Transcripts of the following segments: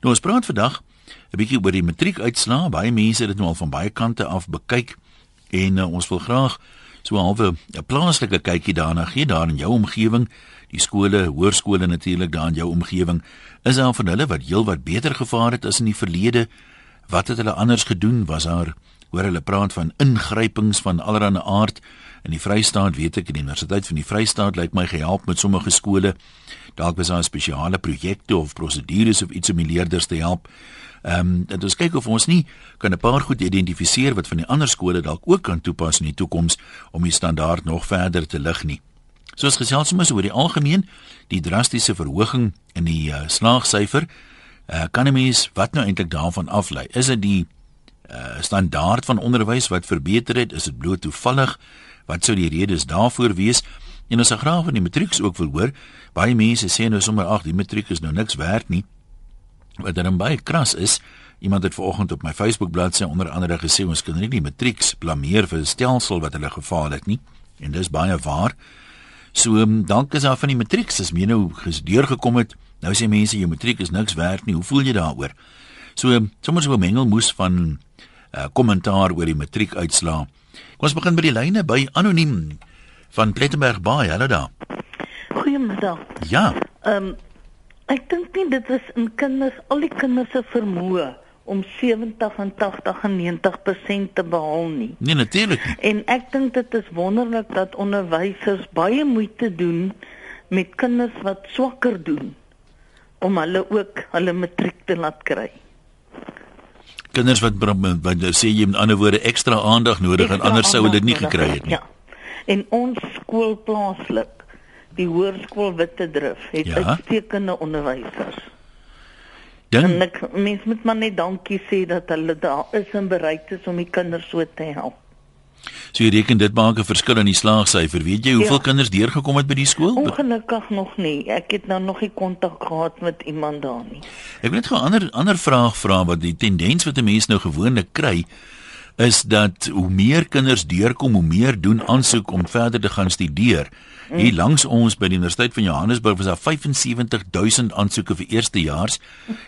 Nou ons praat vandag 'n bietjie oor die matriekuitslae. Baie mense het dit nou al van baie kante af bekyk en uh, ons wil graag so halwe 'n plaaslike kykie daarna gee daar in jou omgewing, die skole, hoërskole natuurlik daar in jou omgewing. Is daar van hulle wat heelwat beter gevaar het as in die verlede? Wat het hulle anders gedoen? Was daar hoor hulle praat van ingrypings van allerlei aard in die Vrystaat weet ek die Universiteit van die Vrystaat lyk my gehelp met sommige skole dalk was daar spesiale projekte of prosedures of iets om die leerders te help ehm um, dit ons kyk of ons nie kan 'n paar goed identifiseer wat van die ander skole dalk ook kan toepas in die toekoms om die standaard nog verder te lig nie soos gesels ons oor die algemeen die drastiese verhoging in die uh, slaagsyfer uh, kan 'n mens wat nou eintlik daarvan aflei is dit die uh, standaard van onderwys wat verbeter het? Is dit bloot toevallig? Wat sou die redes daarvoor wees? En ons graag van die matrieks ook wil hoor. Baie mense sê nou sommer ag, die matriek is nou niks werd nie. Wat dan baie kras is. Iemand het vanoggend op my Facebook bladsy onder andere gesê ons kan nie die matrieks blameer vir 'n stelsel wat hulle gefaal het nie. En dis baie waar. So, um, dank is daar van die matrieks as jy nou gesdeur gekom het. Nou sê mense jou matriek is niks werd nie. Hoe voel jy daaroor? So, um, sommer so 'n mengelmoes van uh, kommentaar oor die matriekuitslae. Kom ons begin by die lyne by anoniem van Plettenberg Baai. Hallo daar. Goeiemiddag. Ja. Ehm um, ek dink nie dit is in kinders al die kinders se vermoë om 70 en 80 en 90% te behaal nie. Nee, natuurlik nie. En ek dink dit is wonderlik dat onderwysers baie moeite doen met kinders wat swakker doen om hulle ook hulle matriek te laat kry kinders wat wat sê jy met ander woorde ekstra aandag nodig extra en anders sou hulle dit nie gekry het nie. Ja. En ons skool plaaslik, die hoërskool Wittedrif, het ja. uitstekende onderwysers. Dan en ek mens moet maar net dankie sê dat hulle daar is en bereid is om die kinders so te help. So jy reken dit maak 'n verskil in die slaagsyfer. Weet jy hoeveel ja. kinders deurgekom het by die skool? Ongelukkig nog nie. Ek het nou nog nie kontak gehad met iemand daar nie. Ek wil net 'n ander ander vraag vra wat die tendens wat 'n mens nou gewoonlik kry is dat hoe meer kinders deurkom, hoe meer doen aansoek om verder te gaan studeer. Hier mm. langs ons by die Universiteit van Johannesburg was daar 75000 aansoeke vir eerstejaars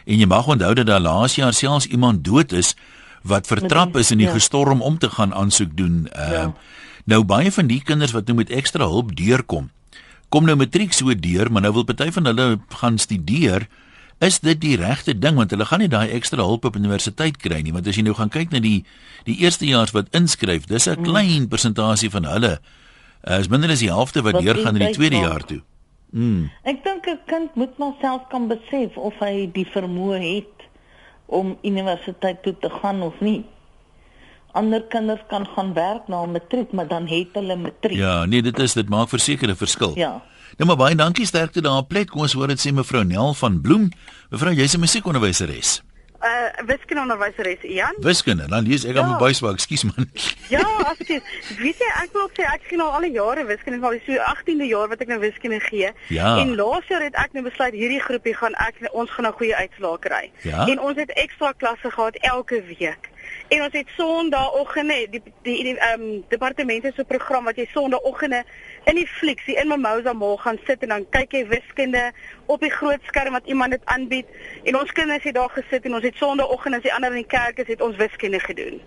en jy mag onthou dat daar laas jaar selfs iemand dood is wat vertrap is in die ja. gestorm om te gaan aansoek doen. Uh, ja. Nou baie van die kinders wat nou met ekstra hulp deurkom, kom nou matriek so deur, maar nou wil party van hulle gaan studeer. Is dit die regte ding want hulle gaan nie daai ekstra hulp op universiteit kry nie want as jy nou gaan kyk na die die eerstejaars wat inskryf dis 'n mm. klein persentasie van hulle uh, is minder as die helfte wat, wat deur gaan in die tweede jaar toe. Mm. Ek dink 'n kind moet maar self kan besef of hy die vermoë het om universiteit toe te gaan of nie. Ander kinders kan gaan werk na matriek, maar dan het hulle matriek. Ja, nee, dit is dit maak verseker 'n verskil. Ja. Nou maar baie dankie sterkte daar op plek. Kom ons hoor dit sê mevrou Nel van Bloem. Mevrou, jy's 'n musiekonderwyseres uh wiskundeonderwyseres Ian. Wiskunde, dan lees ek aan ja. my buiswag, ekskuus man. ja, jy weet jy ek wil sê ek sien al alle jare wiskunde, al so 18de jaar wat ek nou wiskunde gee. Ja. En laas jaar het ek nou besluit hierdie groepie gaan ek ons gaan nou goeie uitslae kry. Ja? En ons het ekstra klasse gehad elke week. En ons het Sondagoggende die die die ehm um, departemente se program wat jy Sondagoggende in die fliksie in Mimosa Mall gaan sit en dan kyk jy wiskunde op die groot skerm wat iemand dit aanbied en ons kinders het daar gesit en ons het Sondagoggend as die ander in die kerk is het ons wiskunde gedoen.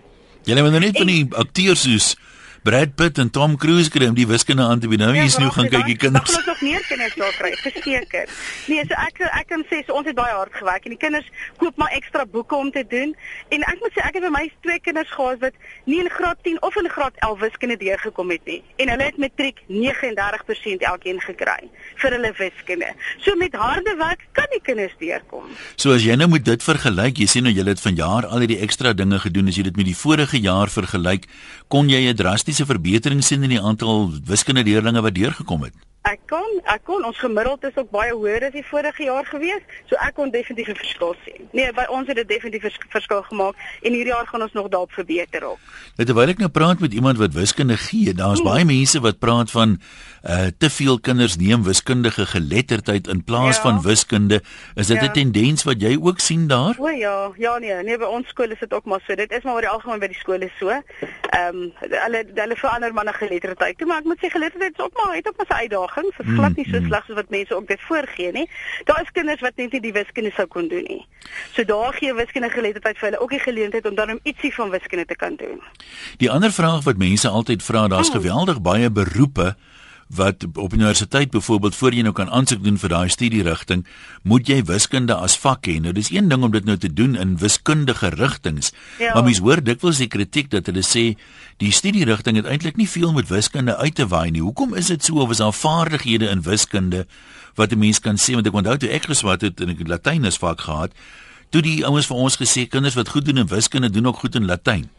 Jy lê maar net van die akteurs soos Brad Pitt en Tom Cruise kry om die wiskunde aan te bied. Nou hier's ja, nou gaan kyk die kinders. Ons nog meer kinders daar kry, verseker. Nee, so ek ek kan sê so ons het baie hard gewerk en die kinders koop maar ekstra boeke om te doen. En ek moet sê ek het by my twee kinders gehad wat nie in graad 10 of in graad 11 wiskunde deurgekom het nie. En hulle het matriek 39% elkeen gekry vir hulle wiskunde. So met harde werk kan die kinders deurkom. So as jy nou moet dit vergelyk, jy sien nou jy het vanjaar al hierdie ekstra dinge gedoen as jy dit met die vorige jaar vergelyk, kon jy 'n drastiese verbetering sien in die aantal wiskunde leerders wat deurgekom het? Ek kon, ek kon ons gemiddeld is ook baie hoër as die vorige jaar gewees, so ek kon definitief 'n verskil sien. Nee, by ons het dit definitief 'n verskil gemaak en hierdie jaar gaan ons nog daarop verbeter ook. Net terwyl ek nou praat met iemand wat wiskunde gee, daar's hmm. baie mense wat praat van uh te veel kinders neem wiskundige geletterdheid in plaas ja. van wiskunde. Is dit 'n ja. tendens wat jy ook sien daar? O ja, ja nee, nee by ons skool is dit ook maar so. Dit is maar oor die algemeen by die skole so. Ehm um, hulle hulle verander maar na geletterdheid. Maar ek moet sê geletterdheid is ook maar het ook maar sy uitdagings. Dit is glad nie so mm, mm. sleg soos wat mense ook dit voorgee nie. Daar is kinders wat net nie die wiskunde sou kon doen nie. So daar gee wiskunde geletterdheid vir hulle ook die geleentheid om dan ietsie van wiskunde te kan doen. Die ander vraag wat mense altyd vra, daar's mm. geweldig baie beroepe wat op universiteit byvoorbeeld voor jy nou kan aansoek doen vir daai studierigting, moet jy wiskunde as vak hê. Nou dis een ding om dit nou te doen in wiskundige rigtings. Ja. Maar mens hoor dikwels die kritiek dat hulle sê die studierigting het eintlik nie veel met wiskunde uit te waai nie. Hoekom is dit so of is daar vaardighede in wiskunde wat 'n mens kan sê want ek onthou toe ek geswat het en ek het Latyn as vak gehad, toe die ouens vir ons gesê kinders wat goed doen in wiskunde doen ook goed in Latyn.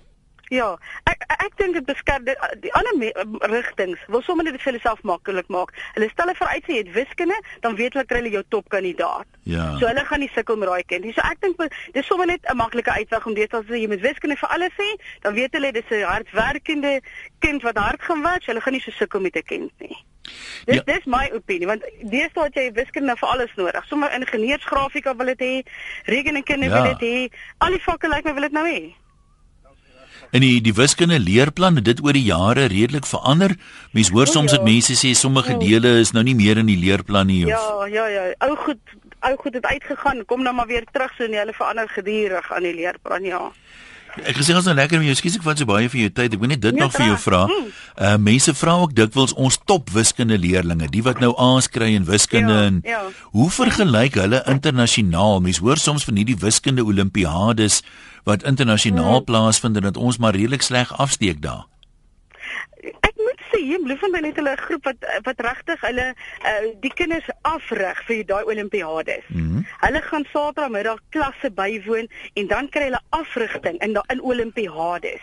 Ja, ek ek dink dit beskerm die, die ander rigtings. Wil sommer net vir hulle self maklik maak. Hulle stel hulle vooruit sê jy het wiskunde, dan weet hulle kry hulle jou topkandidaat. Ja. So hulle gaan nie sukkel met daai kind nie. So ek dink dis sommer net 'n maklike uitweg om dit as jy met wiskunde vir alles sê, dan weet hulle dis 'n hardwerkende kind wat hard gaan werk. Hulle gaan nie so sukkel met 'n kind nie. Dis ja. dis my opinie want deesdae het jy wiskunde vir alles nodig. Sommige ingenieursgrafika wil dit hê, rekenkunde ja. wil dit hê. Al die vakke lyk like my wil dit nou hê. En die die wiskunde leerplan het dit oor die jare redelik verander. Mens hoor soms dat ja. mense sê sommige dele is nou nie meer in die leerplan nie of Ja, ja, ja. Ou goed, ou goed het uitgegaan. Kom nou maar weer terug so en hulle verander gedurig aan die leerplan, ja. Ek gesê ons nou lekker met jou skies ek vat so baie vir jou tyd. Ek wil net dit nee, nog vir jou vra. Uh mense vra ook dikwels ons top wiskunde leerdlinge, die wat nou A's kry in wiskunde ja, en ja. hoe vergelyk hulle internasionaal? Mense hoor soms van hierdie wiskunde olimpiades wat internasionaal hmm. plaasvind en dat ons maar redelik sleg afsteek daar. Hier in Bloemfontein het hulle 'n groep wat wat regtig hulle uh, die kinders afrig vir daai olimpiades. Mm -hmm. Hulle gaan Saterdagmiddag klasse bywoon en dan kry hulle afrigting in in olimpiades.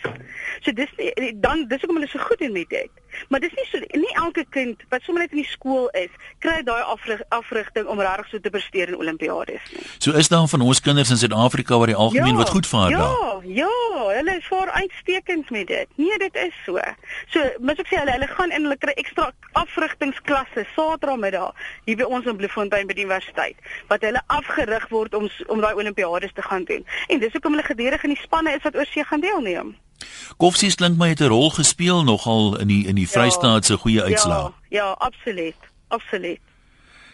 So dis dan dis hoekom hulle so goed in met dit. Maar dis nie so nie elke kind wat sommer net in die skool is, kry daai afrig, afrigting om regtig so te presteer in olimpiades nie. So is daar van ons kinders in Suid-Afrika waar die algemeen ja, wat goed vaar ja, daar. Ja, ja, hulle is vaar uitstekend met dit. Nee, dit is so. So, moet ek sê hulle hulle gaan in hulle kry ekstra afrigtingsklasse Saterdagmiddag hier by ons in Bloemfontein by die universiteit wat hulle afgerig word om om daai olimpiades te gaan doen. En dis hoekom hulle gedurig in die spanne is wat oorsee gaan deelneem. Koffsies klink my het 'n rol gespeel nogal in die in die Vrystaat se goeie uitslae. Ja, ja, absoluut. Absoluut.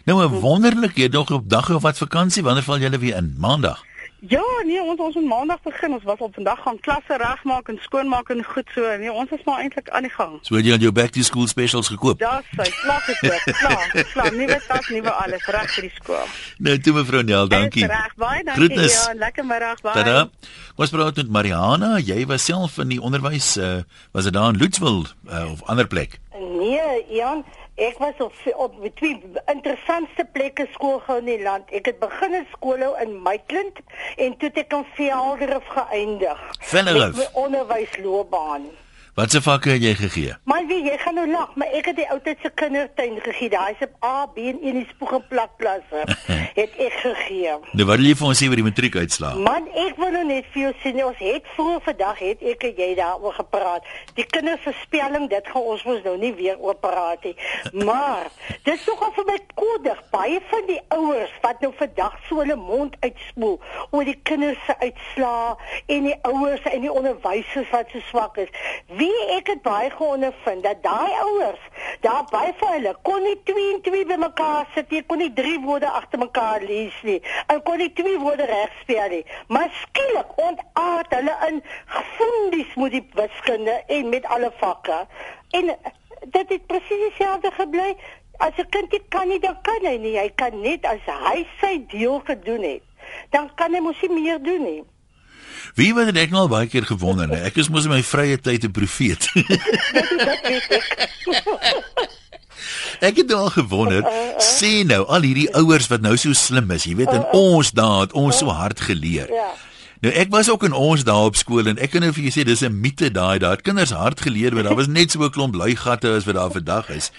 Nou 'n wonderlik jy nog op dag of wat vakansie, wanneer val julle weer in? Maandag. Ja, nee, ons ons moet maandag begin. Ons was op vandag gaan klasse regmaak en skoonmaak en goed so. Nee, ons is maar eintlik aan die gang. So jy het jou back to school specials gekoop. Ja, sy het ook. Klaar, klaar. Nuwe tas, nuwe alles reg vir die skool. Nou, toe mevrou Nel, dankie. Reg, baie dankie. Groetnis. Ja, lekker middag, baie. Tada. Ons praat met Mariana. Jy was self in die onderwys, uh, was dit daar in Lutsville uh, of ander plek? Nee, Jan. Ek was op op twee interessantste plekke skool gehou in die land. Ek het begin in skool in Maitland en toe het ek in Velderif geëindig. Velderif. Onderwysloopbaan. Wat se vakke het jy gegee? Maar wie jy gaan nou lag, maar ek het die ou tyd se kindertuin gegee. Daai se A, B en in die spoeg en plakplasse het ek gegee. Nou wat wil jy vir ons sê oor die matriekuitslae? Man, ek wil nou net vir jou sê, ons het vroeër vandag het ek en jy daaroor gepraat. Die kinders se spelling, dit gaan ons mos nou nie weer oor praat nie. Maar dis nogal vir my kodig. Baie van die ouers wat nou vandag so hulle mond uitspoel oor die kinders se uitslae en die ouers en die onderwysers wat so swak is. Wie wie ek het baie geondervind dat daai ouers daar baie vir hulle kon nie 2 en 2 bymekaar sit nie, kon nie drie woorde agter mekaar lees nie. En kon nie twee woorde reg spel nie. Maar skielik ontaard hulle in gefundies met die wiskunde en met alle vakke. En dit het presies dieselfde gebly. As 'n kind nie kan nie, dan kan hy nie. Hy kan net as hy sy deel gedoen het, dan kan hy mos nie meer doen nie. Wie weet ek nou al baie keer gewonder, nee. ek is mos in my vrye tyd 'n profeet. ek het al gewonder, sê nou al hierdie ouers wat nou so slim is, jy weet in ons daad, ons so hard geleer. Nou ek was ook in ons daar op skool en ek kan nou vir julle sê dis 'n mite daai daar. Kinders hard geleer word. Daar was net so 'n klomp lui gatte as wat daar vandag is.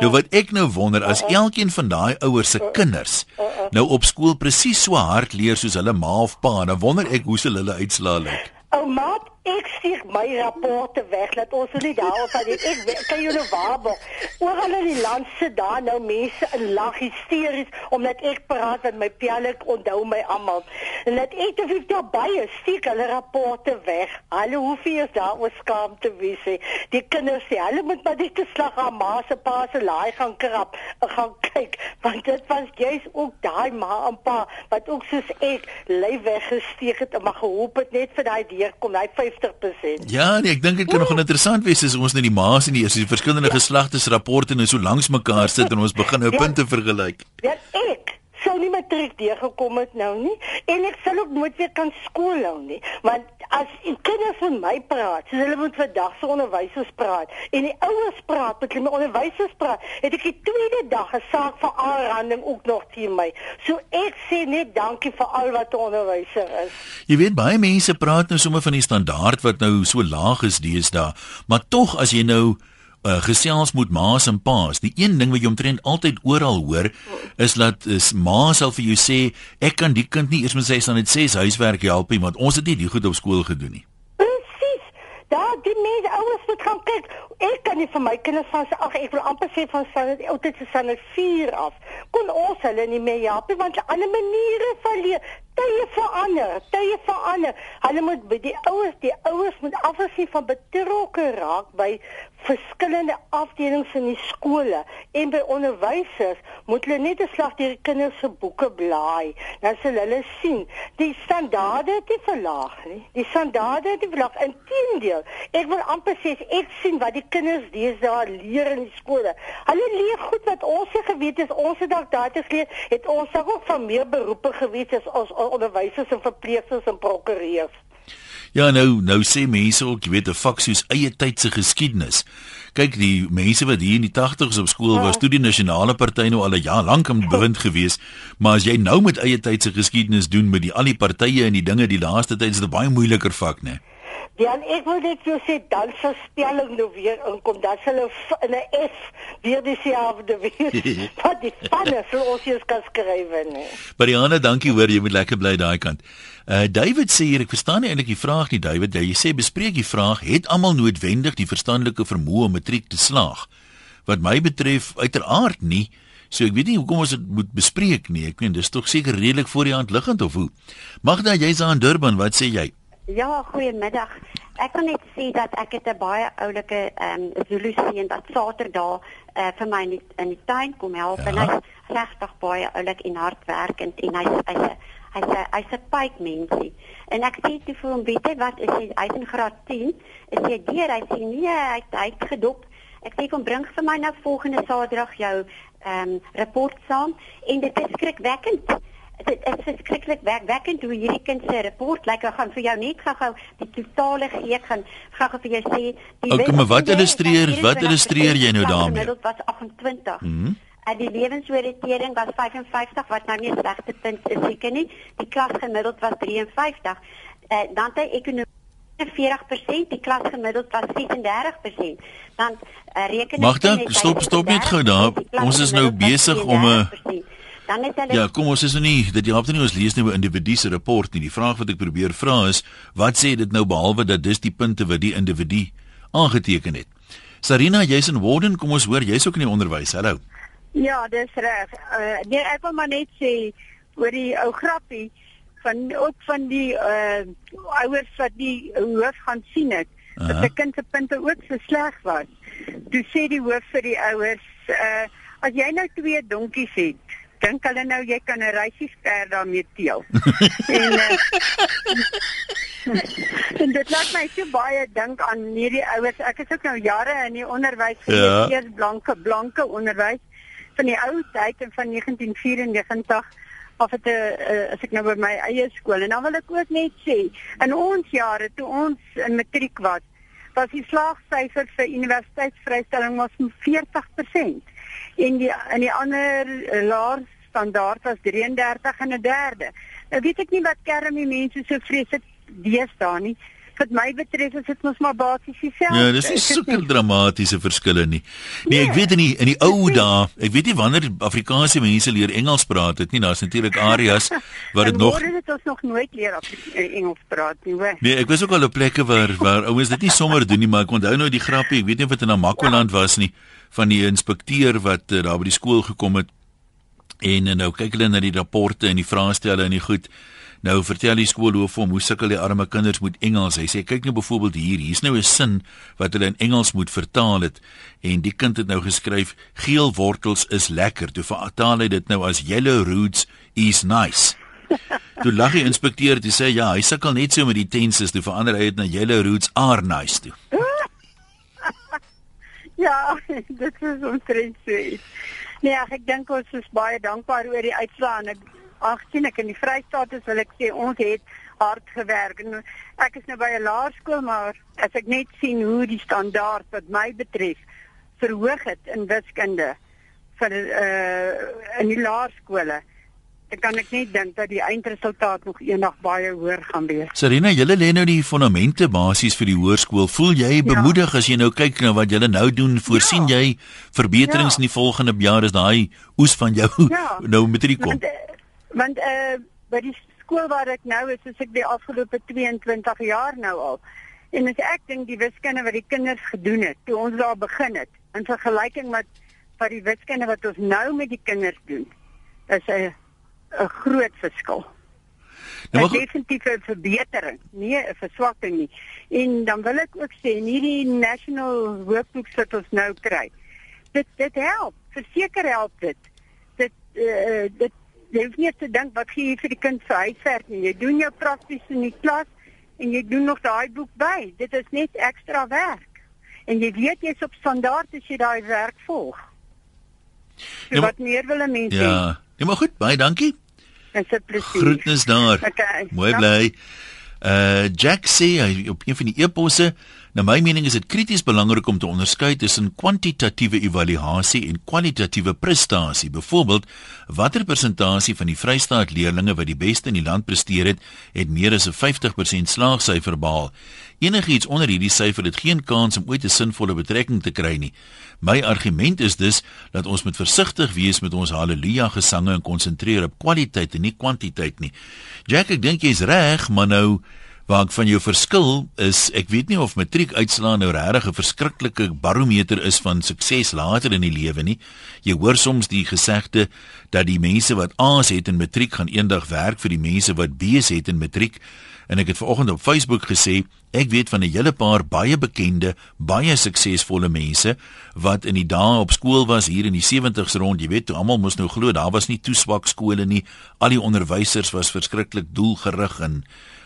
Nou wat ek nou wonder as elkeen van daai ouers se kinders nou op skool presies so hard leer soos hulle ma of pa, dan wonder ek hoe se hulle uitslaa lyk. Ou maat, ek stuur my rapporte weg dat ons nie daarop van ek kan julle waarborg. Oral in die land sit daar nou mense in lag hysteries omdat ek praat met my pialik onthou my almal. En dat ek te veel daarbye stiek hulle rapporte weg. Hulle hoef nie eens daar oor skaam te wees nie. Die kinders sê hulle moet maar net te slag aan ma se pa se laai gaan krap, gaan kyk want dit was jy's ook daai ma en pa wat ook soos ek lyf weggesteek het en maar gehoop het net vir daai deur kom hy 50%. Ja, nee, ek dink dit kan nog interessant wees as ons net die ma's en die is die verskillende ja. geslagtesrapporte nou so langs mekaar sit en ons begin nou ja. punte vergelyk. Ja, ek sou nie matriek deurgekom het nou nie en ek sal ook nooit weer kan skool hou nie want as kinders van my praat soos hulle moet vandag se onderwysers praat en die ouers praat met hulle onderwysers praat het ek die tweede dag 'n saak van aanranding ook nog teen my. So ek sê net dankie vir al wat 'n onderwyser is. Jy weet baie mense praat nou sommer van die standaard wat nou so laag is deesdae maar tog as jy nou uh, gesels moet ma's en pa's. Die een ding wat jy omtrent altyd oral hoor is dat is ma sal vir jou sê ek kan die kind nie eers met sy staan net sê huiswerk help nie want ons het nie die goed op skool gedoen nie. Presies. Daar die mense ouers moet gaan kyk. Ek kan nie vir my kinders van sê ag ek wil amper sê van sy die oudste se sal 4 af. Kon ons hulle nie meer help want hulle ander maniere verleer. Tye verander, tye verander. Hulle moet by die ouers, die ouers moet afsien van betrokke raak by verskillende afdelings in die skole en by onderwysers moet hulle net 'n slag deur die kinders se boeke blaai. Dan sal hulle sien die standaarde het nie verlaag nie. Die standaarde het nie verlaag. Inteendeel, ek wil amper sê ek sien wat die kinders deesdae leer in die skole. Hulle leer goed wat ons se geweet is. Ons het dalk daardie geleer, het ons ook van meer beroepe geweet as ons onderwysers en verpleegsters en prokureurs. Ja nou nou sê mense ook jy weet 'n vak soos eie tyd se geskiedenis. Kyk die mense wat hier in die 80's op skool was, toe die nasionale party nou al 'n jaar lank in bewind gewees, maar as jy nou met eie tyd se geskiedenis doen met die al die partye en die dinge die laaste tyd is dit baie moeiliker vak, né? Ja, ek wil net jou sê dan se spelling nou weer inkom. Dat hulle in 'n F weer die selfde weer. Wat die spanne vir ons hier kan skryf nee. Mariana, dankie hoor, jy moet lekker bly daai kant. Uh David sê hier, ek verstaan nie eintlik die vraag nie, David. Jy sê bespreek die vraag, het almal noodwendig die verstandelike vermoë om matriek te slaag? Wat my betref, uiteraard nie. So ek weet nie hoekom ons dit moet bespreek nie. Ek meen dis tog seker redelik voor die hand liggend of hoe. Magda, jy's aan Durban, wat sê jy? Ja, goeiemiddag. Ek kan net sê dat ek het 'n baie oulike ehm um, Zulu seun wat Saterdag uh, vir my in die, in die tuin kom help ja. en hy's regtig baie oulik en hardwerkend en hy's hy's hy's hy's 'n pype mensie. En ek sê toe vir hom, weet jy wat, is hy hy's in graad 10? Is hy deur? Hy sê nee, hy hy gedop. Ek sê kom bring vir my nou volgende Saterdag jou ehm um, rapport saam en dit is skrikwekkend dit is verskriklik werkwekkend hoe hierdie kind se rapport lyk. Ek gaan vir jou net gou-gou die totale gee. Ek gaan gou-gou vir jou sê die okay, maar wat illustreer wat illustreer jy nou daarmee? Dit was 28. Mhm. Mm en die lewensoriëntering was 55 wat nou nie 'n slegte punt is seker nie. Die klasgemiddeld was 53. Eh uh, dan het ekonomie 40%, die klasgemiddeld was 36%. Dan uh, reken ek Magda, stop stop net gou daar. Ons is nou besig om 'n dan het hulle Ja, kom ons is nou nie dat jy altyd nie ons lees nou 'n individu se rapport nie. Die vraag wat ek probeer vra is, wat sê dit nou behalwe dat dis die punte wat die individu aangeteken het? Sarina, jy's in Warden, kom ons hoor, jy's ook in die onderwys. Hallo. Ja, dis reg. Uh, nee, ek wil maar net sê oor die ou grappie van ook van die uh ouers wat die hoof gaan sien het. Uh -huh. Dat die kind se punte ook so sleg was. Toe sê die hoof vir die ouers, uh as jy nou twee donkies het dink hulle nou jy kan 'n reisie ver daarmee teel. en uh, en dit laat my so baie dink aan hierdie ouers. Ek is ook nou jare in die onderwys gewees, ja. eers blanke blanke onderwys van die ou tyd en van 1994 of dit uh, as ek nou by my eie skool en dan wil ek ook net sê in ons jare toe ons in matriek was was die slaagsyfer vir universiteitsvrystelling was 40% en die in die ander uh, laer standaard was 33 en 'n derde. Nou weet ek nie wat kerm die mense so vreeslik deesdae nie. wat my betref is dit mos maar basies dieselfde. Ja, dis nie sulke dramatiese verskille nie. Nee, nee, ek weet in die in die ou dae, ek weet nie wanneer Afrikaanse mense leer Engels praat het nie. Daar's natuurlik areas waar dit nog Word dit ons nog nooit leer eh, Engels praat nie, hoor. Nee, ek was ook al op plekke waar waar ouens dit nie sommer doen nie, maar ek onthou nou die grappie, ek weet nie of dit in Namakoland was nie, van die inspekteur wat uh, daar by die skool gekom het en uh, nou kyk hulle na die rapporte en die vraestelle en die goed. Nou vertel die skoolhoof hom hoe sukkel die arme kinders met Engels. Hy sê kyk nou byvoorbeeld hier, hier's nou 'n sin wat hulle in Engels moet vertaal het en die kind het nou geskryf geel wortels is lekker. Toe vertaal hy dit nou as yellow roots is nice. Toe lag die inspekteur en sê ja, hy sukkel net so met die tenses, toe verander hy dit na yellow roots are nice toe. ja, dit is omtrent so. Nee, ek dink ons is baie dankbaar oor die uitslae en ek aangesien ek in die Vrystaat is, wil ek sê ons het hard gewerk. En ek is nou by 'n laerskool, maar as ek net sien hoe die standaard wat my betref verhoog het in wiskunde vir uh in die laerskole. Ek kan ek net dink dat die eindresultaat nog eendag baie hoër gaan wees. Serena, julle lê nou die fondamente basies vir die hoërskool. Voel jy ja. bemoedig ja. as jy nou kyk na wat julle nou doen? Voorsien ja. jy verbeterings ja. in die volgende jaar as daai oes van jou ja. nou matriek kom? Want, uh, want uh by die skool waar ek nou is, is ek die afgelope 22 jaar nou al. En as ek dink die wiskunde wat die kinders gedoen het toe ons daar begin het in vergelyking met wat die wiskunde wat ons nou met die kinders doen, is 'n 'n groot verskil. Nou, definitief 'n verbetering, nie 'n verswakking nie. En dan wil ek ook sê, hierdie national workbook wat ons nou kry, dit dit help, verseker help dit. Dit uh, dit jy hoef nie te dink wat gee jy vir die kind vir huiswerk nie. Jy doen jou prakties in die klas en jy doen nog daai boek by. Dit is net ekstra werk. En jy weet jy's op standaard as jy daai werk volg. Ja, wat meer wil 'n mens ja. sê? Ja. Nee, maar goed, baie dankie. Dis 'n plesier. Groetnis daar. Okay. Mooi bly. Uh Jack sê hy op een van die eposse Na my mening is dit krities belangrik om te onderskei tussen kwantitatiewe evaluasie en kwalitatiewe prestasie. Byvoorbeeld, watter persentasie van die Vrystaat leerders wat die beste in die land presteer het, het meer as 'n 50% slaagsyfer behaal. Enigiets onder hierdie syfer het geen kans om ooit 'n sinvolle betrekking te kry nie. My argument is dus dat ons moet versigtig wees met ons haleluja gesange en konsentreer op kwaliteit en nie kwantiteit nie. Jack, ek dink jy's reg, maar nou Waar ek van jou verskil is ek weet nie of matriek uitslaa nou regtig 'n verskriklike barometer is van sukses later in die lewe nie. Jy hoor soms die gesegde dat die mense wat A's het in matriek gaan eendag werk vir die mense wat B's het in matriek. En ek het vanoggend op Facebook gesê ek weet van 'n hele paar baie bekende, baie suksesvolle mense wat in die dae op skool was hier in die 70's rond, jy weet, almal moes nou glo daar was nie toe swak skole nie. Al die onderwysers was verskriklik doelgerig en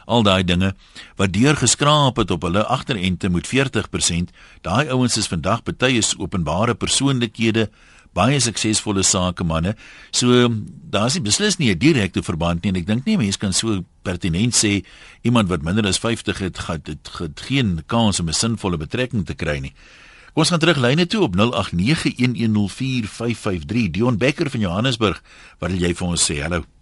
al daai dinge wat deur geskraap het op hulle agterente moet 40%. Daai ouens is vandag baie is openbare persoonlikhede, baie suksesvolle sakemanne. So daar's nie beslis nie 'n direkte verband nie en ek dink nie mense kan so pertinent sê iemand wat minder as 50 het, het, het, het geen kans om 'n sinvolle betrekking te kry nie. Kom ons gaan terug lyne toe op 0891104553. Dion Becker van Johannesburg, wat wil jy vir ons sê? Hallo.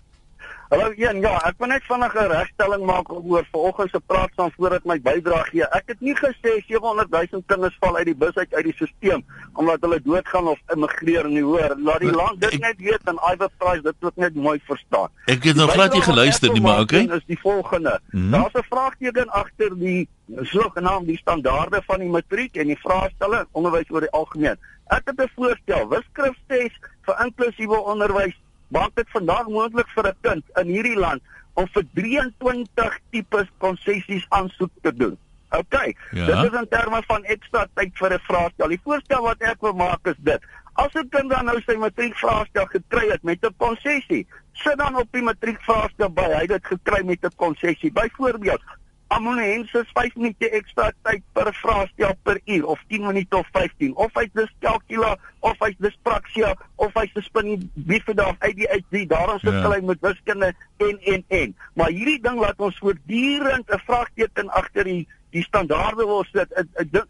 Hallo Jan, ja, ek wil net vinnig 'n regstelling maak oor vanoggend se praat van voordat my bydrae gee. Ek het nie gesê 700 000 kinders val uit die bus uit uit die stelsel omdat hulle doodgaan of immigreer nie, hoor. Laat die land dit net weet en Iver Price dit ook net mooi verstaan. Ek het nog glad nie geluister nie, maar okay. Is die volgende. Mm -hmm. Daar's 'n vraagteken agter die sogenaamde die standaarde van die matriek en die vraestelle onderwys oor die algemeen. Ek het 'n voorstel, wiskunde vir inklusiewe onderwys maak dit vandag moontlik vir 'n kind in hierdie land om vir 23 tipes konsessies aansoek te doen. OK. Ja. Dit is in terme van ekstra tyd vir 'n vraestel. Die voorstel wat ek wil maak is dit: As 'n kind dan nou sy matriekvraestel gekry het met 'n konsessie, sit dan op die matriekvraestel by. Hy dit gekry met 'n konsessie. Byvoorbeeld, Amonense 5 minute ekstra tyd per vraestel per uur of 10 minute of 15 of hy's dyskalkula of hy's dyspraksia of hy's spin bifida of ADHD daarom sit ja. hy met wiskunde en en en. Maar hierdie ding laat ons voortdurend 'n vraagteken agter die die standaarde wil sit.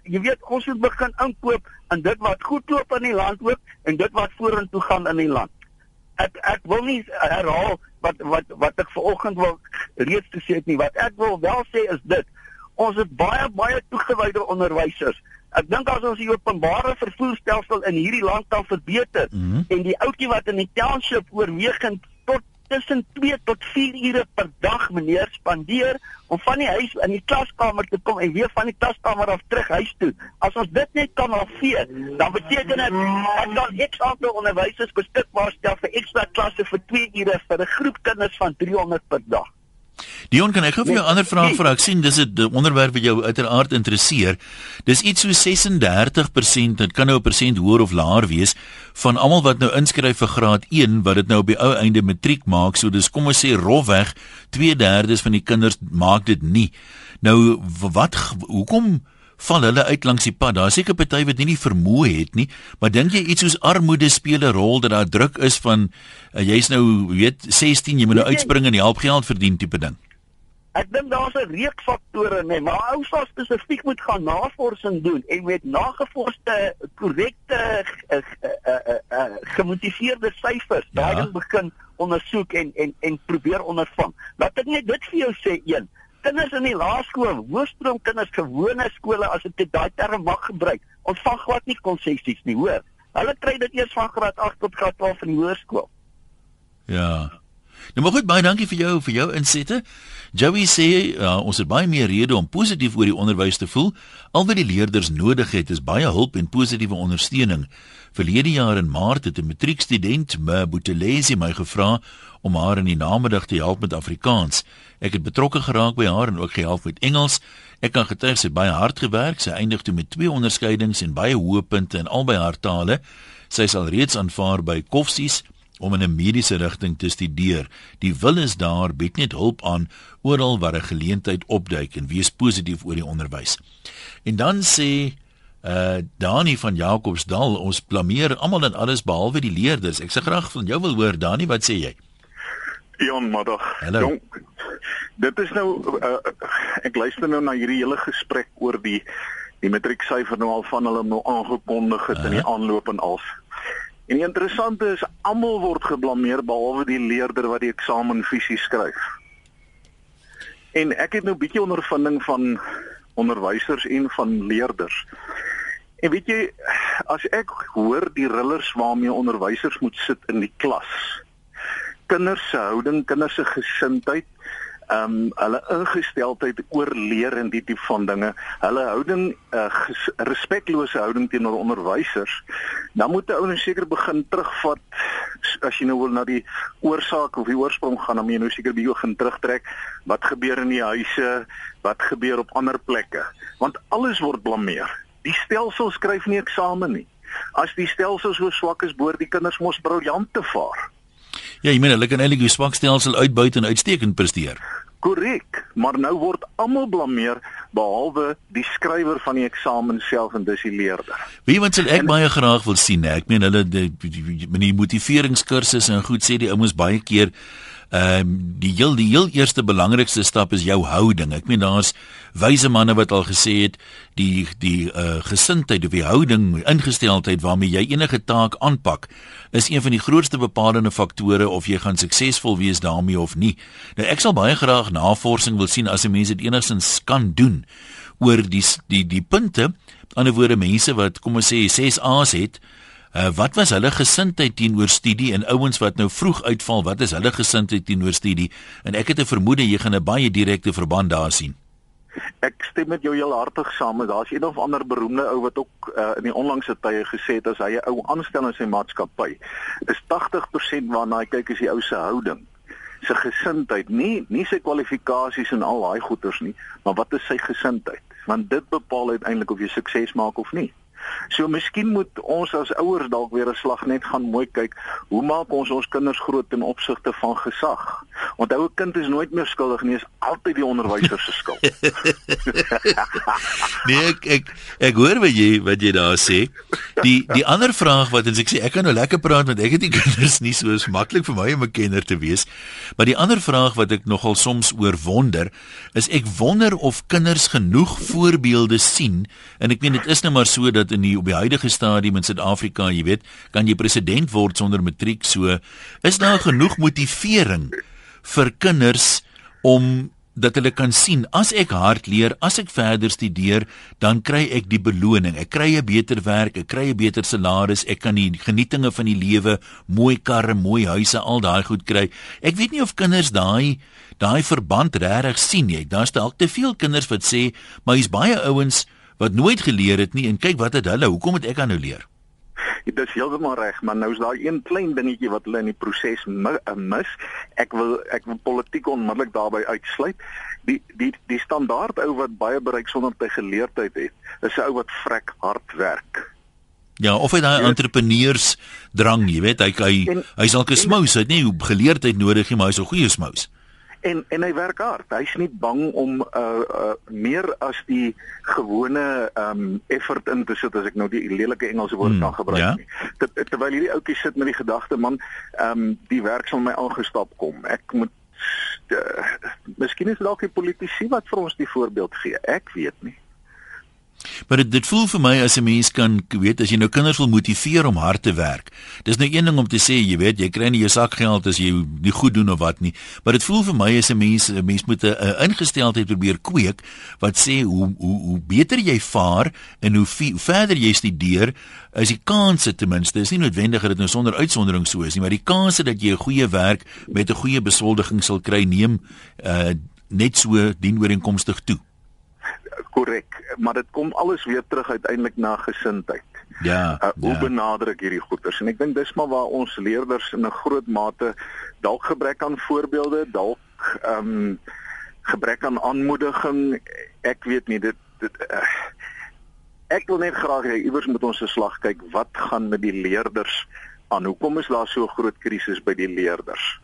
Jy weet ons moet begin inkoop in dit wat goed loop in die land ook en dit wat vorentoe gaan in die land ek ek wil nie herhaal wat wat wat ek vanoggend wil reeds gesê het nie wat ek wil wel sê is dit Ons het baie baie toegewyde onderwysers. Ek dink as ons die openbare vervoerstelsel in hierdie land kan verbeter mm -hmm. en die ouetjie wat in die township oorwegend tussen 2 tot 4 ure per dag meneer spandeer om van die huis in die klaskamer te kom en weer van die klaskamer af terug huis toe. As ons dit net kan halveer, dan beteken dit ek kan ek aantal onderwysers beskikbaar stel vir ekstra klasse vir 2 ure vir 'n groep kinders van 300 per dag. Dion, kan ek gou vir jou 'n ander vraag vra? Ek sien dis 'n onderwerp wat jou uiteraard interesseer. Dis iets so 36%, dit kan nou 'n persent hoër of laer wees van almal wat nou inskryf vir graad 1 wat dit nou op die ou einde matriek maak. So dis kom ons sê rofweg 2/3 van die kinders maak dit nie. Nou wat hoekom val hulle uit langs die pad. Daar seker party wat nie die vermoë het nie, maar dink jy iets soos armoede speel 'n rol dat daar druk is van uh, jy's nou weet 16, jy moet nou uitspring en help geld verdien tipe ding. Ek dink daar's 'n reeks faktore nee, maar ou sal spesifiek moet gaan navorsing doen en met nagevorsde korrekte uh, uh, uh, uh, gemotiveerde syfers ja. daarin begin ondersoek en en en probeer ondervang. Laat ek net dit vir jou sê een kinders in die laerskool, hoëstroom kinders, gewone skole as dit daai term mag gebruik, ontvang glad nie konsessies nie, hoor. Hulle kry dit eers van graad 8 tot graad 12 in die hoërskool. Ja. Nou maar goed, baie dankie vir jou vir jou insette. Joey sê uh, ons het baie meer rede om positief oor die onderwys te voel. Al wat die leerders nodig het is baie hulp en positiewe ondersteuning. Verlede jaar in Maart het 'n matriekstudent, Mbutelezi, my gevra om haar in die namiddag te help met Afrikaans. Ek het betrokke geraak by haar en ook gehelp met Engels. Ek kan getuig sy het baie hard gewerk. Sy eindig toe met twee onderskeidings en baie hoë punte in albei haar tale. Sy is alreeds aanvaar by Koffsies om in 'n mediese rigting te studeer. Die wil is daar, bied net hulp aan oral waar 'n geleentheid opduik en wees positief oor die onderwys. En dan sê uh Dani van Jacobsdal, ons blameer almal en alles behalwe die leerders. Ek sê graag van jou wil hoor Dani, wat sê jy? Jan, middag. Jong, dit is nou uh, ek luister nou na hierdie hele gesprek oor die die matrieksyfer nou al van hulle nou aangekondig het uh -huh. in die aanloop en al. En die interessante is almal word geblameer behalwe die leerder wat die eksamen fisies skryf. En ek het nou 'n bietjie ondervinding van onderwysers en van leerders. En weet jy, as ek hoor die rillers waarmee onderwysers moet sit in die klas, kinders se houding, kinders se gesindheid, ehm um, hulle ingesteldheid oor leer en die tipe van dinge, hulle houding uh, respeklose houding teenoor onderwysers, dan moet 'n ou nou seker begin terugvat as jy nou wil na die oorsaak of die oorsprong gaan, dan moet jy nou seker bietjie begin terugtrek wat gebeur in die huise, wat gebeur op ander plekke, want alles word blameer. Die stelsel skryf nie eksamen nie. As die stelsel so swak is, behoort die kinders mos briljant te vaar. Ja, jy meen hulle kan eintlik die swak stelsel uitbuit en uitstekend presteer. Korrek, maar nou word almal blameer behalwe die skrywer van die eksamen self en dis die leerder. Wie wat sal ek en, baie graag wil sien, hè? ek meen hulle die, die, die motiveringskursusse en goed sê die ouens baie keer ehm um, die heel die heel eerste belangrikste stap is jou houding. Ek meen daar's wyse manne wat al gesê het die die uh, gesindheid of die houding, ingesteldheid waarmee jy enige taak aanpak is een van die grootste bepalende faktore of jy gaan suksesvol wees daarmee of nie. Nou ek sal baie graag navorsing wil sien as 'n mens dit enigstens kan doen oor die die die punte. Aan die ander woorde mense wat kom ons sê 6 A's het Uh, wat was hulle gesindheid teenoor studie en ouens wat nou vroeg uitval, wat is hulle gesindheid teenoor studie? En ek het 'n vermoede jy gaan 'n baie direkte verband daar sien. Ek stem met jou heel hartig saam. Daar's een of ander beroemde ou wat ook uh, in die onlangse tye gesê het as hy 'n ou aanstel in sy maatskappy, is 80% waarna hy kyk is die ou se houding sy gesindheid nie nie sy kwalifikasies en al daai goeters nie maar wat is sy gesindheid want dit bepaal uiteindelik of jy sukses maak of nie So miskien moet ons as ouers dalk weer 'n slag net gaan mooi kyk, hoe maak ons ons kinders groot ten opsigte van gesag? Onthou 'n kind is nooit meer skuldig nie, is altyd die onderwyser se skuld. nee, ek ek ek hoor wat jy wat jy daar sê. Die die ander vraag wat ek sê ek kan nou lekker praat want ek het die kinders nie so maklik vir my om 'n kenner te wees. Maar die ander vraag wat ek nogal soms oor wonder, is ek wonder of kinders genoeg voorbeelde sien en ek meen dit is nou maar so dat in die op die huidige stadium in Suid-Afrika, jy weet, kan jy president word sonder matriek, so is daar genoeg motivering vir kinders om dat hulle kan sien as ek hard leer, as ek verder studeer, dan kry ek die beloning. Ek kry 'n beter werk, ek kry 'n beter salaris, ek kan die genietinge van die lewe, mooi karre, mooi huise, al daai goed kry. Ek weet nie of kinders daai daai verband regtig sien nie. Daar's dalk te veel kinders wat sê, "Maar hier's baie ouens wat nooit geleer het nie en kyk wat het hulle, hoekom moet ek aan nou leer?" Dit is heeltemal reg, maar nou is daar een klein dingetjie wat hulle in die proses eh, mis. Ek wil ek wil politiek onmiddellik daarbey uitsluit. Die die die standaard ou wat baie bereik sonder te geleerdheid het, is 'n ou wat vrek hard werk. Ja, of hy daai entrepreneurs drang, jy weet, hy hy hy's al 'n smous, hy het nie geleerdheid nodig nie, maar hy's 'n goeie smous en en hy werk hard. Hy's nie bang om uh uh meer as die gewone um effort in te sit as ek nou die lelike Engelse woord hmm, kan gebruik ja? nie. Ter, terwyl hierdie ouetjie sit met die gedagte man, um die werk sal my aangestap kom. Ek moet uh, Miskien is dalk die politici wat vir ons die voorbeeld gee. Ek weet nie. Maar dit dit voel vir my as 'n mens kan weet as jy nou kinders wil motiveer om hard te werk. Dis nou een ding om te sê, jy weet, jy kry nie jou sakgeld as jy nie goed doen of wat nie, maar dit voel vir my as 'n mens 'n mens moet 'n ingesteldheid probeer kweek wat sê hoe hoe hoe beter jy vaar en hoe, hoe verder jy studeer, is die kanse ten minste, is nie noodwendig dat dit nou sonder uitsondering so is nie, maar die kanse dat jy 'n goeie werk met 'n goeie besoldiging sal kry neem uh net so dienooreenkomstig toe korrek, maar dit kom alles weer terug uiteindelik na gesindheid. Ja. Uh, hoe ja. benader ek hierdie goeters? En ek dink dis maar waar ons leerders in 'n groot mate dalk gebrek aan voorbeelde, dalk ehm um, gebrek aan aanmoediging. Ek weet nie dit dit uh, ek wil net graag hê iewers moet ons se slag kyk wat gaan met die leerders aan. Hoekom is daar so 'n groot krisis by die leerders?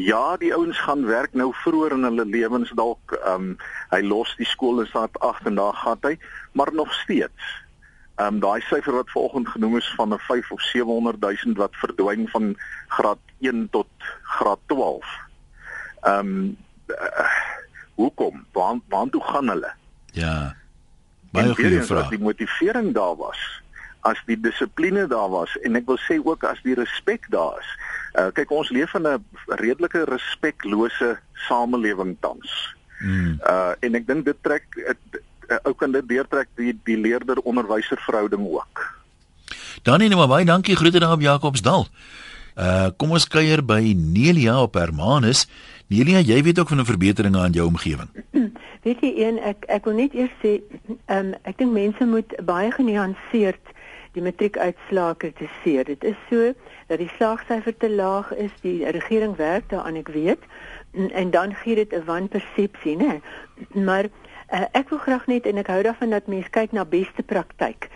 Ja, die ouens gaan werk nou vroeër in hulle lewens dalk. Ehm um, hy los die skool en staat agter en daar gaan hy, maar nog steeds. Ehm um, daai syfer wat vanoggend genoem is van 'n 5 of 700 000 wat verdwyn van graad 1 tot graad 12. Ehm um, uh, hoekom? Waar waar toe gaan hulle? Ja. Baie goeie vraag. Die motivering daar was as die dissipline daar was en ek wil sê ook as die respek daar is. Uh, kyk ons leef in 'n redelike respeklose samelewing tans. Mm. Uh en ek dink dit trek ou kan dit deurtrek die die leerder onderwyser verhouding ook. Dan nee, maar baie dankie groete daar op Jakobsdal. Uh kom ons kuier by Nelia op Hermanus. Nelia, jy weet ook van 'n verbetering aan jou omgewing. Weet jy een ek ek wil net eers sê, um, ek dink mense moet baie genuanceerd die matriekuitslae kritiseer. Dit is so dat die slaagsyfer te laag is, die regering werk daaraan ek weet en, en dan gee dit 'n wanpersepsie, né? Maar uh, ek wil graag net en ek hou daarvan dat mense kyk na beste praktyk.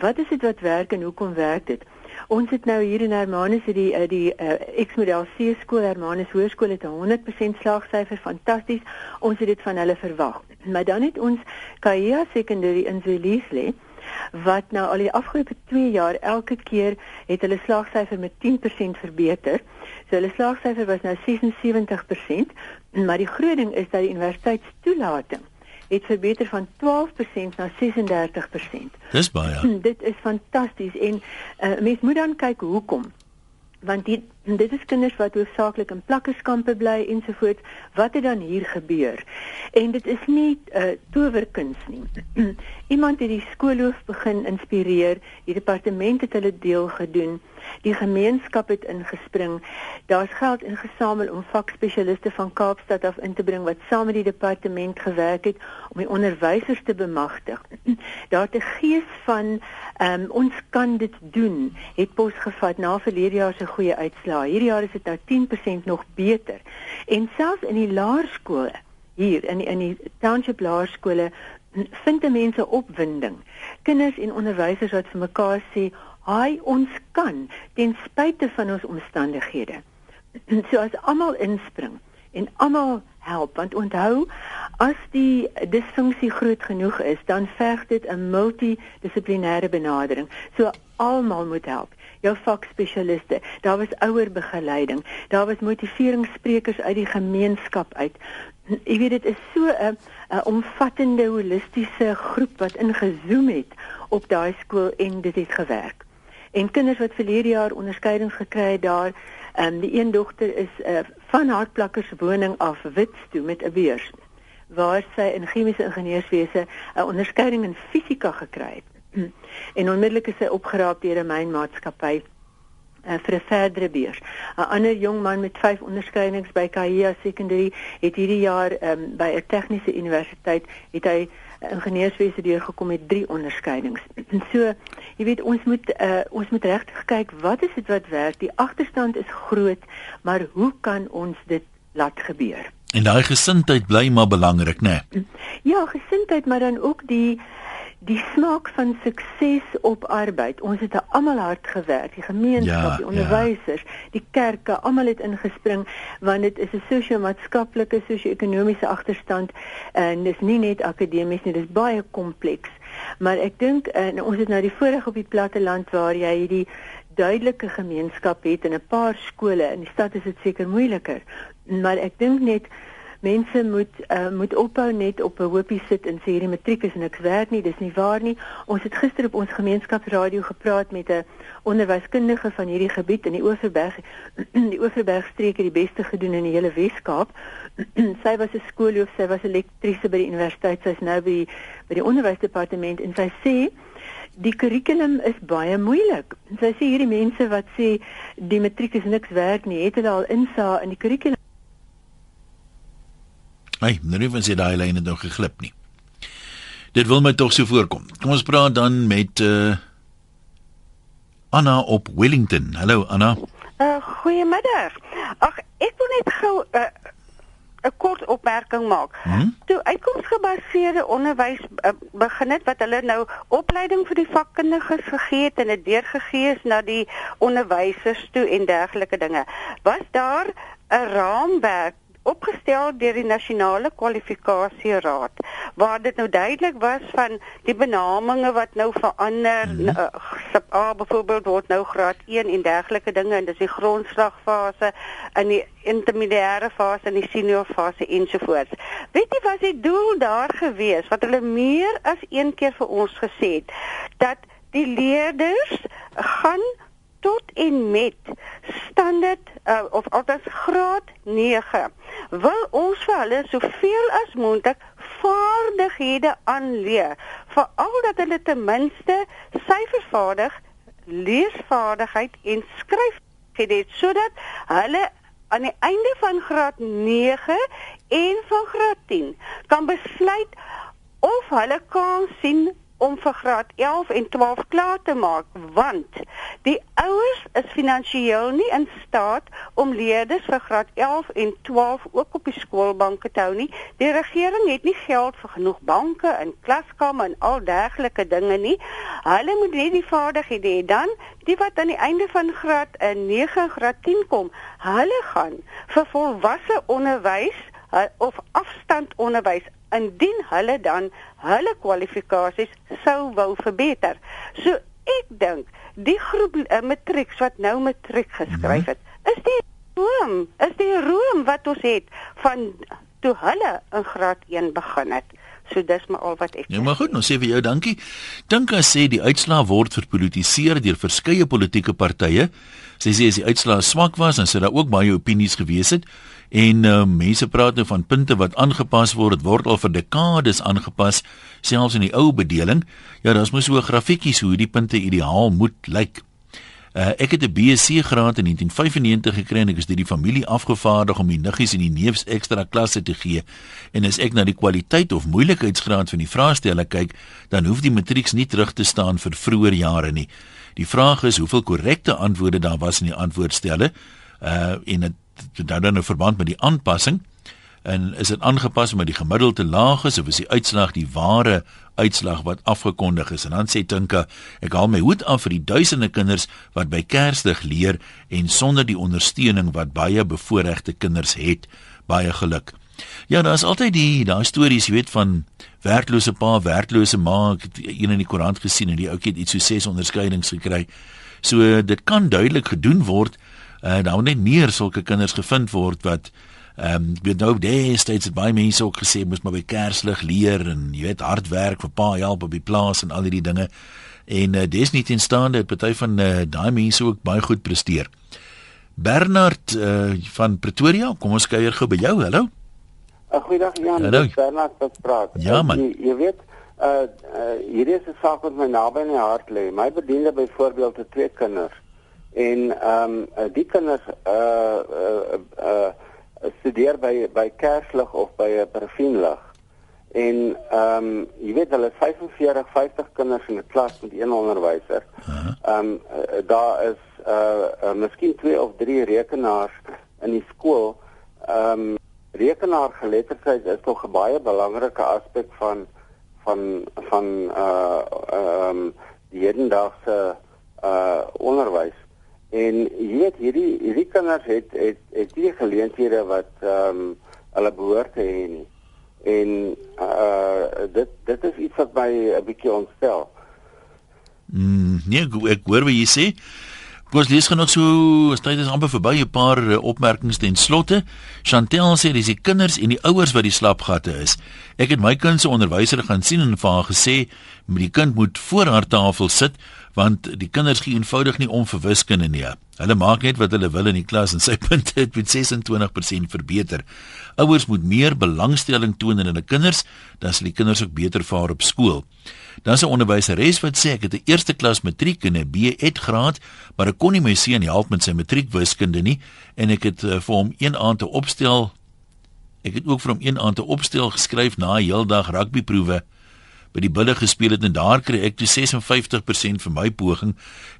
Wat is dit wat werk en hoekom werk dit? Ons het nou hier in Hermanus die uh, die uh, X-model C skool Hermanus Hoërskool het 'n 100% slaagsyfer, fantasties. Ons het dit van hulle verwag. Maar dan het ons Kaia Secondary in Zweliesley wat nou al die afgelope 2 jaar elke keer het hulle slaagsyfer met 10% verbeter. So hulle slaagsyfer was nou 76%, maar die groot ding is dat die universiteitstoelating het verbeter van 12% na 36%. Dis baie. Dit is fantasties en uh, mens moet dan kyk hoekom want die, dit is kinders wat hoofsaaklik in plakkerskampe bly ensovoorts wat het dan hier gebeur en dit is nie 'n uh, eh, towerkuns nie iemand het die skoolhoof begin inspireer die departement het hulle deel gedoen Die gemeenskap het ingespring. Daar's geld ingesamel om vakspesialiste van Kaapstad af in te bring wat saam met die departement gewerk het om die onderwysers te bemagtig. Daar te gees van um, ons kan dit doen. Het pos gevat na verlede jaar se goeie uitslae. Hierdie jaar is dit nou 10% nog beter. En selfs in die laerskole hier in die, in die township laerskole vind mense opwinding. Kinders en onderwysers wat vir mekaar sê hy ons kan ten spyte van ons omstandighede. So as almal inspring en almal help want onthou as die disfunksie groot genoeg is dan verg dit 'n multidissiplinêre benadering. So almal moet help. Jou vakspesialiste, daar was ouer begeleiding, daar was motiveringssprekers uit die gemeenskap uit. Ek weet dit is so 'n 'n omvattende holistiese groep wat ingezoom het op daai skool en dit het gewerk en kinders wat verlede jaar onderskeidings gekry het daar. Ehm um, die een dogter is uh, van haar plakkers woning af Wits toe met 'n beurs. waar sy in chemiese ingenieurswese 'n onderskeiding in fisika gekry het. en onmiddellik is sy opgeraap deur 'n mynmaatskappy uh, vir 'n verdere beurs. 'n Ander jong man met 5 onderskeidings by Kahia Secondary het hierdie jaar um, by 'n tegniese universiteit het hy ingenieurswese deurgekom met 3 onderskeidings. En so, jy weet, ons moet uh, ons moet regtig kyk wat is dit wat werk? Die agterstand is groot, maar hoe kan ons dit laat gebeur? En daai gesindheid bly maar belangrik, né? Nee? Ja, gesindheid, maar dan ook die die smaak van sukses op arbeid. Ons het almal hard gewerk, die gemeenskap, ja, die onderwysers, ja. die kerke, almal het ingespring want dit is 'n sosio-maatskaplike, sosio-ekonomiese agterstand en dis nie net akademies nie, dis baie kompleks. Maar ek dink en ons het nou die voorreg op die platte land waar jy hierdie duidelike gemeenskap het in 'n paar skole. In die stad is dit seker moeiliker. Maar ek dink net mense moet uh, moet ophou net op 'n hoopie sit en sê hierdie matriek is niks werd nie, dis nie waar nie. Ons het gister op ons gemeenskapsradio gepraat met 'n onderwyskundige van hierdie gebied in die Oeverberg die Oeverberg streek het die beste gedoen in die hele Weskaap. sy was 'n skoolhoof, sy was 'n lektriese by die universiteit, sy's nou by die, by die onderwysdepartement en sy sê Die kurrikulum is baie moeilik. Sy sê hierdie mense wat sê die matriek is niks werd nie, het hulle al insa in die kurrikulum Ai, nou nie van sy daai lyne nog geglip nie. Dit wil my tog so voorkom. Kom ons praat dan met uh Anna op Wellington. Hallo Anna. Uh goeiemiddag. Ag, ek wil net gou 'n uh, 'n kort opmerking maak. Hmm? Toe uitkomsgebaseerde onderwys uh, begin het wat hulle nou opleiding vir die vakkundiges gegee het en dit deurgegee is na die onderwysers toe en dergelike dinge. Was daar 'n raamwerk opgestel deur die nasionale kwalifikasieraad waar dit nou duidelik was van die benamings wat nou verander mm -hmm. uh, A byvoorbeeld word nou graad 1 en dergelike dinge en dis die grondslagfase in die intermediêre fase en die senior fase ensovoorts. Weet jy wat die doel daar gewees wat hulle meer as een keer vir ons gesê het dat die leerders gaan tot en met standaard uh, of altes graad 9 wil ons vir hulle soveel as moontlik vaardighede aanleer veral dat hulle ten minste syfervaardig leesvaardigheid en skryfvaardigheid het sodat hulle aan die einde van graad 9 en van graad 10 kan besluit of hulle kan sien om vir graad 11 en 12 klaar te maak want die ouers is finansiëel nie in staat om leerders vir graad 11 en 12 ook op die skoolbanke te hou nie. Die regering het nie geld vir genoeg banke en klaskamers en al dergelike dinge nie. Hulle moet net die vaardighede hê dan die wat aan die einde van graad 9 graad 10 kom, hulle gaan vir volwasse onderwys of afstandonderwys indien hulle dan hulle kwalifikasies sou wou verbeter. So ek dink die groep uh, matrieks wat nou matriek geskryf het, is die room, is die room wat ons het van toe hulle in graad 1 begin het. So dis maar al wat ek. Ja, maar goed, nou sê vir jou dankie. Dink as sê die uitslaa word verpolitiseer deur verskeie politieke partye. Sy sê as die uitslaa swak was, dan sou daar ook baie opinies gewees het. En uh, mense praat nou van punte wat aangepas word, dit word al vir dekades aangepas, selfs in die ou bedeling. Ja, daar's mos so grafiekies hoe die punte ideaal moet lyk. Uh, ek het 'n BSc graad in 1995 gekry en ek is deur die familie afgevaardig om die niggies en die neefs ekstra klasse te gee. En as ek na die kwaliteit of moeilikheidsgraad van die vraestelle kyk, dan hoef die matrieks nie terug te staan vir vroeër jare nie. Die vraag is hoeveel korrekte antwoorde daar was in die antwoordstelle. Uh en dit dan dan 'n verband met die aanpassing en is dit aangepas met die gemiddelde laag is of is die uitslag die ware uitslag wat afgekondig is? En dan sê Tinka ek haal my hoed af vir die duisende kinders wat by Kersdag leer en sonder die ondersteuning wat baie bevoorregte kinders het. Baie geluk. Ja daar is altyd die daai stories jy weet van werklose pa werklose ma. Ek het een in die koerant gesien en die ouetjie het iets so ses onderskeidings gekry. So dit kan duidelik gedoen word uh, moet net meer sulke kinders gevind word wat ehm um, weet nou destyds het baie mense ook gesê moet maar by Kerslig leer en jy weet hard werk vir pa help op die plaas en al hierdie dinge en uh, dis nie teenstaande dat party van uh, daai mense ook baie goed presteer. Bernard uh, van Pretoria, kom ons kuier gou by jou. Hallo. Goeiedag Jan, is Bernard wat praat. Ja man. Jy, jy weet, uh, uh hierdie is 'n saak wat my naby in die hart lê. My bediende byvoorbeeld het twee kinders. En ehm um, die kinders uh uh, uh studeer by by Kerslig of by 'n Paraffinlig. En ehm um, jy weet hulle 45 50 kinders in 'n klas met een onderwyser. Ehm um, uh, daar is uh, uh miskien twee of drie rekenaars in die skool. Ehm um, rekenaargeletterdheid is tog 'n baie belangrike aspek van van van uh ehm um, die hedendaagse uh onderwys. En jy weet hierdie hierdie kinders het het het die geleenthede wat ehm um, hulle behoort te hê nie. En uh dit dit is iets wat my 'n bietjie ontstel. Mm, nee, ek hoor wat jy sê. Ons lees genoeg so, tyd is amper verby 'n paar eh, opmerkings ten slotte. Chantel sê dis die kinders en die ouers wat die slapgatte is. Ek het my kind se onderwyser gaan sien en vir haar gesê met die kind moet voor haar tafel sit want die kinders gee eenvoudig nie om vir wiskunde nie. Hulle maak net wat hulle wil in die klas en sy punte het met 26% verbeter. Ouers moet meer belangstelling toon in hulle kinders, dan sal die kinders ook beter vaar op skool. Dan 'n onderwyseres wat sê ek het 'n eerste klas matriek en 'n B.Ed graad, maar ek kon nie my seun help met sy matriek wiskunde nie en ek het uh, vir hom een aand te opstel ek het ook vir hom een aand te opstel geskryf na 'n heeldag rugbyproewe by die bulle gespeel het en daar kry ek toe 56% vir my poging.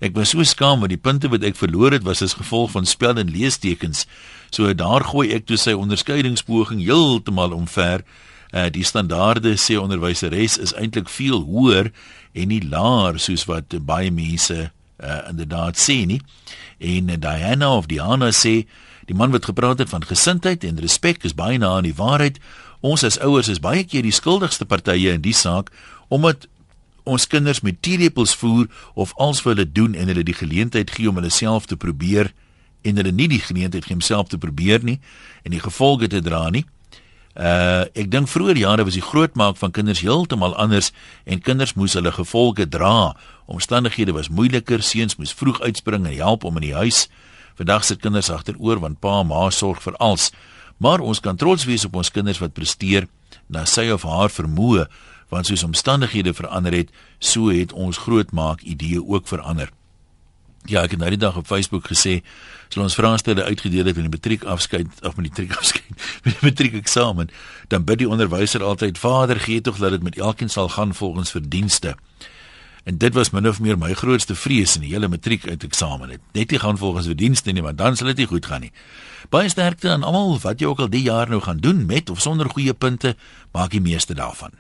Ek was so skaam want die punte wat ek verloor het was as gevolg van spel en leestekens. So daar gooi ek toe sy onderskeidingspoging heeltemal omver. Uh die standaarde sê onderwyseres is eintlik veel hoër en nie laer soos wat baie mense uh inderdaad sê nie. En uh, Diana of Diana sê die man wat gepraat het van gesindheid en respek is baie na aan die waarheid. Ons as ouers is baie keer die skuldigste partye in die saak omdat ons kinders met teelepels voer of als vir hulle doen en hulle die geleentheid gee om hulle self te probeer en hulle nie die geleentheid gee om self te probeer nie en die gevolge te dra nie. Uh ek dink vroeër jare was die grootmaak van kinders heeltemal anders en kinders moes hulle gevolge dra. Omstandighede was moeiliker, seuns moes vroeg uitspring en help om in die huis. Vandag sit kinders agteroor want pa en ma sorg vir alles. Maar ons kan trots wees op ons kinders wat presteer na sy of haar vermoë, want soos omstandighede verander het, so het ons grootmaak idee ook verander. Ja, ek het nou die dag op Facebook gesê, as ons vraestelle uitgedeel het in die matriek afskeid of met die matriek afskeid, met die matriek eksamen, dan bid die onderwyser altyd: "Vader, gee tog dat dit met elkeen sal gaan volgens verdienste." En dit was min of meer my grootste vrees in die hele matriek uit eksamen. Dit net nie gaan volgens verdienste nie, want dan sal dit nie goed gaan nie. Baie sterkte aan almal wat jy ook al die jaar nou gaan doen met of sonder goeie punte, maak die meeste daarvan.